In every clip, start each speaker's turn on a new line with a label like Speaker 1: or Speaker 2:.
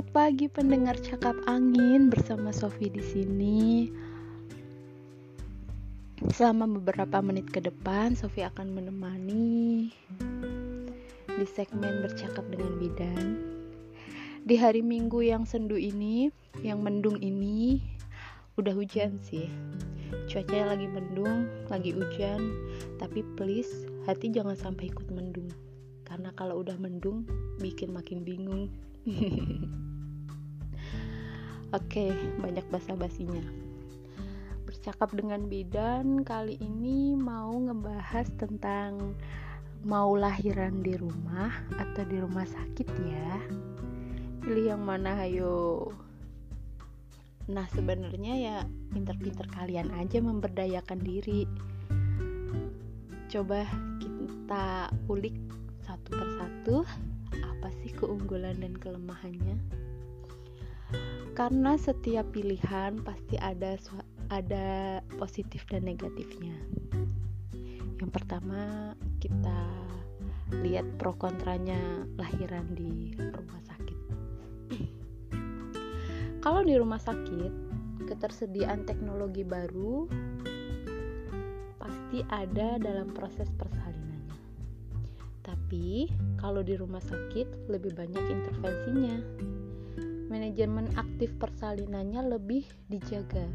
Speaker 1: Selamat pagi pendengar cakap angin bersama Sofi di sini. Selama beberapa menit ke depan, Sofi akan menemani di segmen bercakap dengan bidan. Di hari Minggu yang sendu ini, yang mendung ini, udah hujan sih. Cuacanya lagi mendung, lagi hujan, tapi please hati jangan sampai ikut mendung. Karena kalau udah mendung, bikin makin bingung. Oke, banyak basa-basinya. Bercakap dengan bidan kali ini mau ngebahas tentang mau lahiran di rumah atau di rumah sakit ya. Pilih yang mana ayo. Nah, sebenarnya ya pinter-pinter kalian aja memberdayakan diri. Coba kita ulik satu persatu apa sih keunggulan dan kelemahannya karena setiap pilihan pasti ada ada positif dan negatifnya. Yang pertama kita lihat pro kontranya lahiran di rumah sakit. Kalau di rumah sakit ketersediaan teknologi baru pasti ada dalam proses persalinan tapi kalau di rumah sakit lebih banyak intervensinya. Manajemen aktif persalinannya lebih dijaga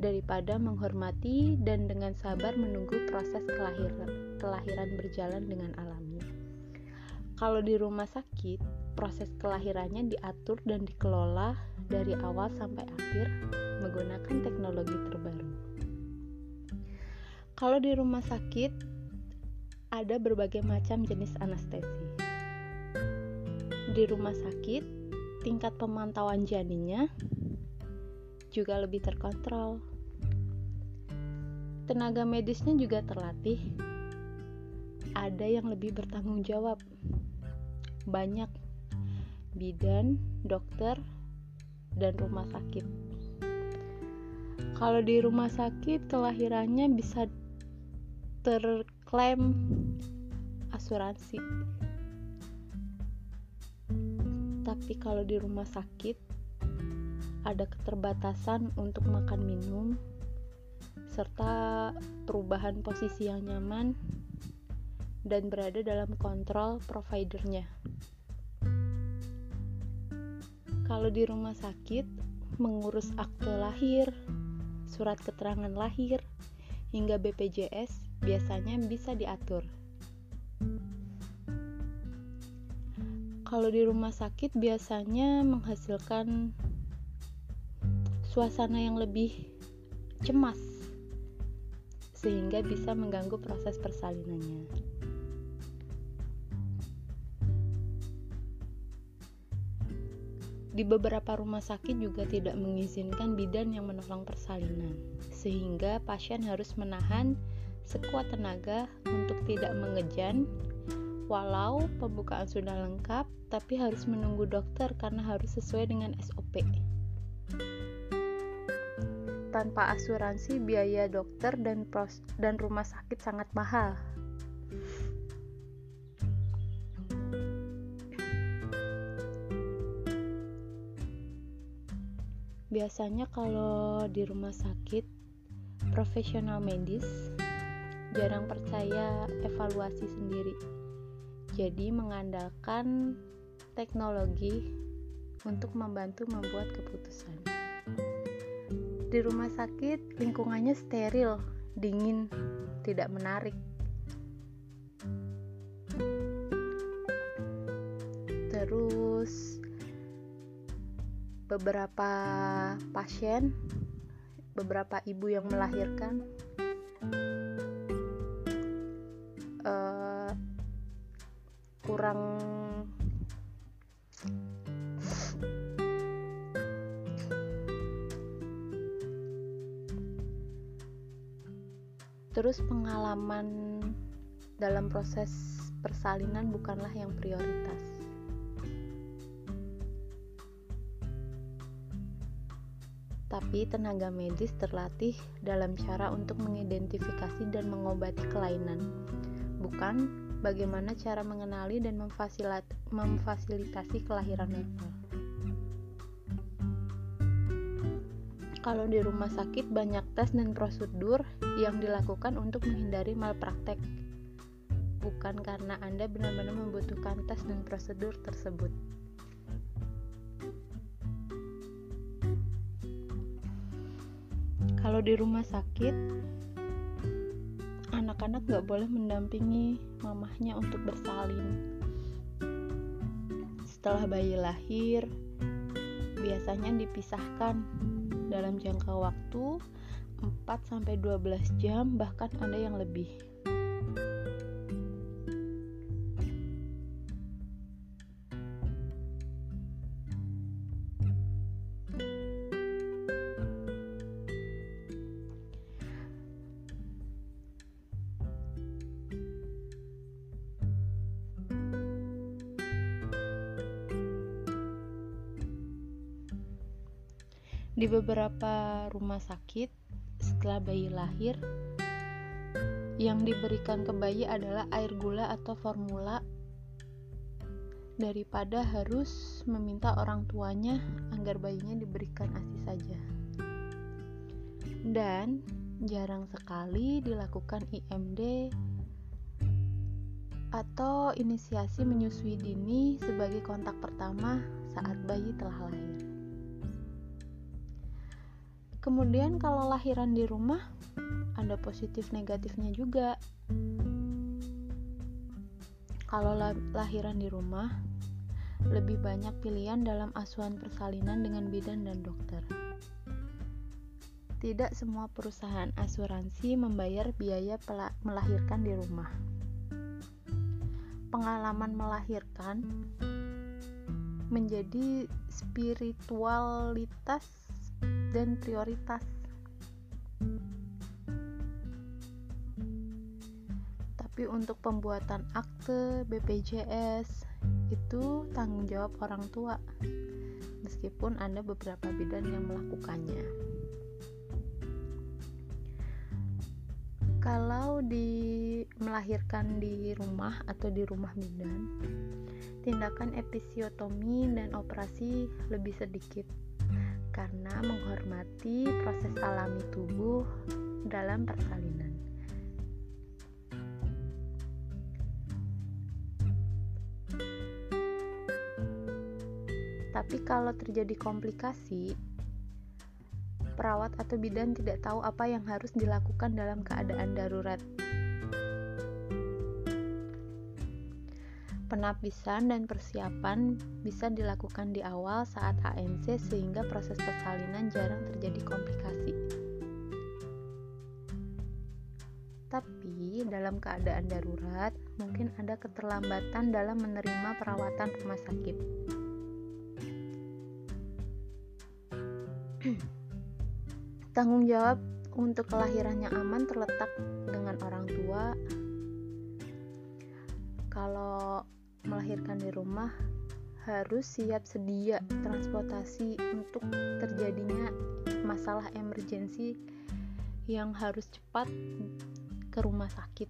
Speaker 1: daripada menghormati dan dengan sabar menunggu proses kelahiran, kelahiran berjalan dengan alami. Kalau di rumah sakit, proses kelahirannya diatur dan dikelola dari awal sampai akhir menggunakan teknologi terbaru. Kalau di rumah sakit, ada berbagai macam jenis anestesi. Di rumah sakit, tingkat pemantauan janinnya juga lebih terkontrol. Tenaga medisnya juga terlatih. Ada yang lebih bertanggung jawab. Banyak bidan, dokter, dan rumah sakit. Kalau di rumah sakit, kelahirannya bisa terklaim asuransi tapi kalau di rumah sakit ada keterbatasan untuk makan minum serta perubahan posisi yang nyaman dan berada dalam kontrol providernya. Kalau di rumah sakit, mengurus akte lahir, surat keterangan lahir, hingga BPJS biasanya bisa diatur. Kalau di rumah sakit biasanya menghasilkan suasana yang lebih cemas sehingga bisa mengganggu proses persalinannya. Di beberapa rumah sakit juga tidak mengizinkan bidan yang menolong persalinan, sehingga pasien harus menahan sekuat tenaga untuk tidak mengejan walau pembukaan sudah lengkap tapi harus menunggu dokter karena harus sesuai dengan SOP tanpa asuransi biaya dokter dan pros dan rumah sakit sangat mahal biasanya kalau di rumah sakit profesional medis jarang percaya evaluasi sendiri. Jadi mengandalkan teknologi untuk membantu membuat keputusan. Di rumah sakit lingkungannya steril, dingin, tidak menarik. Terus beberapa pasien, beberapa ibu yang melahirkan kurang terus pengalaman dalam proses persalinan bukanlah yang prioritas. Tapi tenaga medis terlatih dalam cara untuk mengidentifikasi dan mengobati kelainan, bukan bagaimana cara mengenali dan memfasilitasi kelahiran normal. Kalau di rumah sakit banyak tes dan prosedur yang dilakukan untuk menghindari malpraktek. Bukan karena Anda benar-benar membutuhkan tes dan prosedur tersebut. Kalau di rumah sakit, anak-anak gak boleh mendampingi mamahnya untuk bersalin. Setelah bayi lahir, biasanya dipisahkan dalam jangka waktu 4-12 jam bahkan ada yang lebih. Di beberapa rumah sakit, setelah bayi lahir, yang diberikan ke bayi adalah air gula atau formula daripada harus meminta orang tuanya agar bayinya diberikan ASI saja. Dan jarang sekali dilakukan IMD atau inisiasi menyusui dini sebagai kontak pertama saat bayi telah lahir. Kemudian kalau lahiran di rumah ada positif negatifnya juga. Kalau lahiran di rumah lebih banyak pilihan dalam asuhan persalinan dengan bidan dan dokter. Tidak semua perusahaan asuransi membayar biaya melahirkan di rumah. Pengalaman melahirkan menjadi spiritualitas dan prioritas. Tapi untuk pembuatan akte BPJS itu tanggung jawab orang tua. Meskipun ada beberapa bidan yang melakukannya. Kalau di melahirkan di rumah atau di rumah bidan, tindakan episiotomi dan operasi lebih sedikit karena menghormati proses alami tubuh dalam persalinan. Tapi kalau terjadi komplikasi, perawat atau bidan tidak tahu apa yang harus dilakukan dalam keadaan darurat. Penapisan dan persiapan bisa dilakukan di awal saat ANC sehingga proses persalinan jarang terjadi komplikasi. Tapi dalam keadaan darurat, mungkin ada keterlambatan dalam menerima perawatan rumah sakit. Tanggung jawab untuk kelahiran yang aman terletak dengan orang tua. Kalau melahirkan di rumah harus siap sedia transportasi untuk terjadinya masalah emergensi yang harus cepat ke rumah sakit.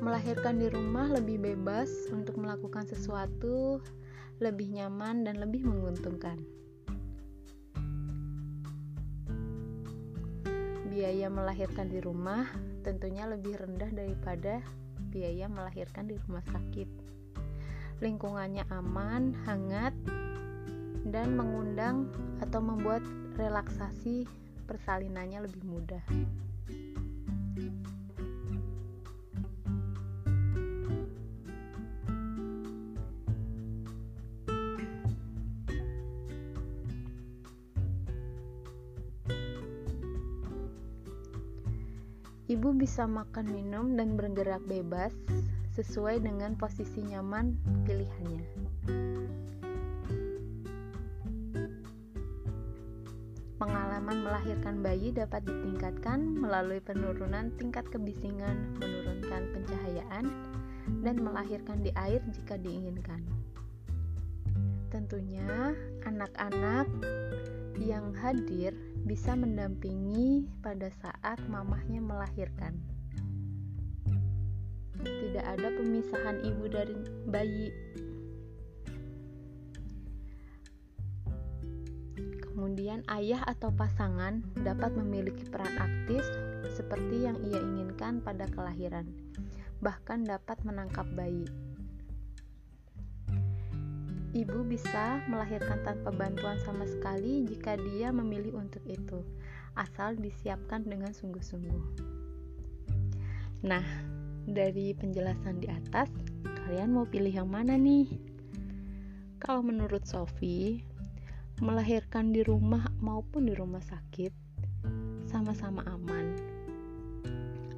Speaker 1: Melahirkan di rumah lebih bebas untuk melakukan sesuatu, lebih nyaman dan lebih menguntungkan. Biaya melahirkan di rumah tentunya lebih rendah daripada biaya melahirkan di rumah sakit. Lingkungannya aman, hangat, dan mengundang atau membuat relaksasi persalinannya lebih mudah. Bisa makan, minum, dan bergerak bebas sesuai dengan posisi nyaman pilihannya. Pengalaman melahirkan bayi dapat ditingkatkan melalui penurunan tingkat kebisingan, menurunkan pencahayaan, dan melahirkan di air jika diinginkan. Tentunya, anak-anak yang hadir bisa mendampingi pada saat mamahnya melahirkan. Tidak ada pemisahan ibu dari bayi. Kemudian, ayah atau pasangan dapat memiliki peran aktif seperti yang ia inginkan pada kelahiran, bahkan dapat menangkap bayi. Ibu bisa melahirkan tanpa bantuan sama sekali jika dia memilih untuk itu, asal disiapkan dengan sungguh-sungguh. Nah, dari penjelasan di atas, kalian mau pilih yang mana nih? Kalau menurut Sophie, melahirkan di rumah maupun di rumah sakit sama-sama aman.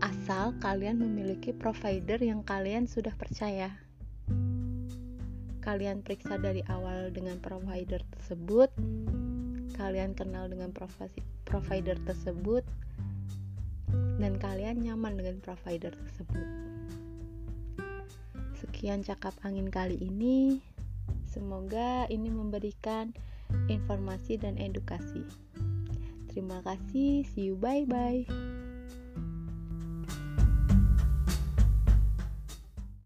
Speaker 1: Asal kalian memiliki provider yang kalian sudah percaya kalian periksa dari awal dengan provider tersebut, kalian kenal dengan provider tersebut, dan kalian nyaman dengan provider tersebut. Sekian cakap angin kali ini. Semoga ini memberikan informasi dan edukasi. Terima kasih, see you, bye bye.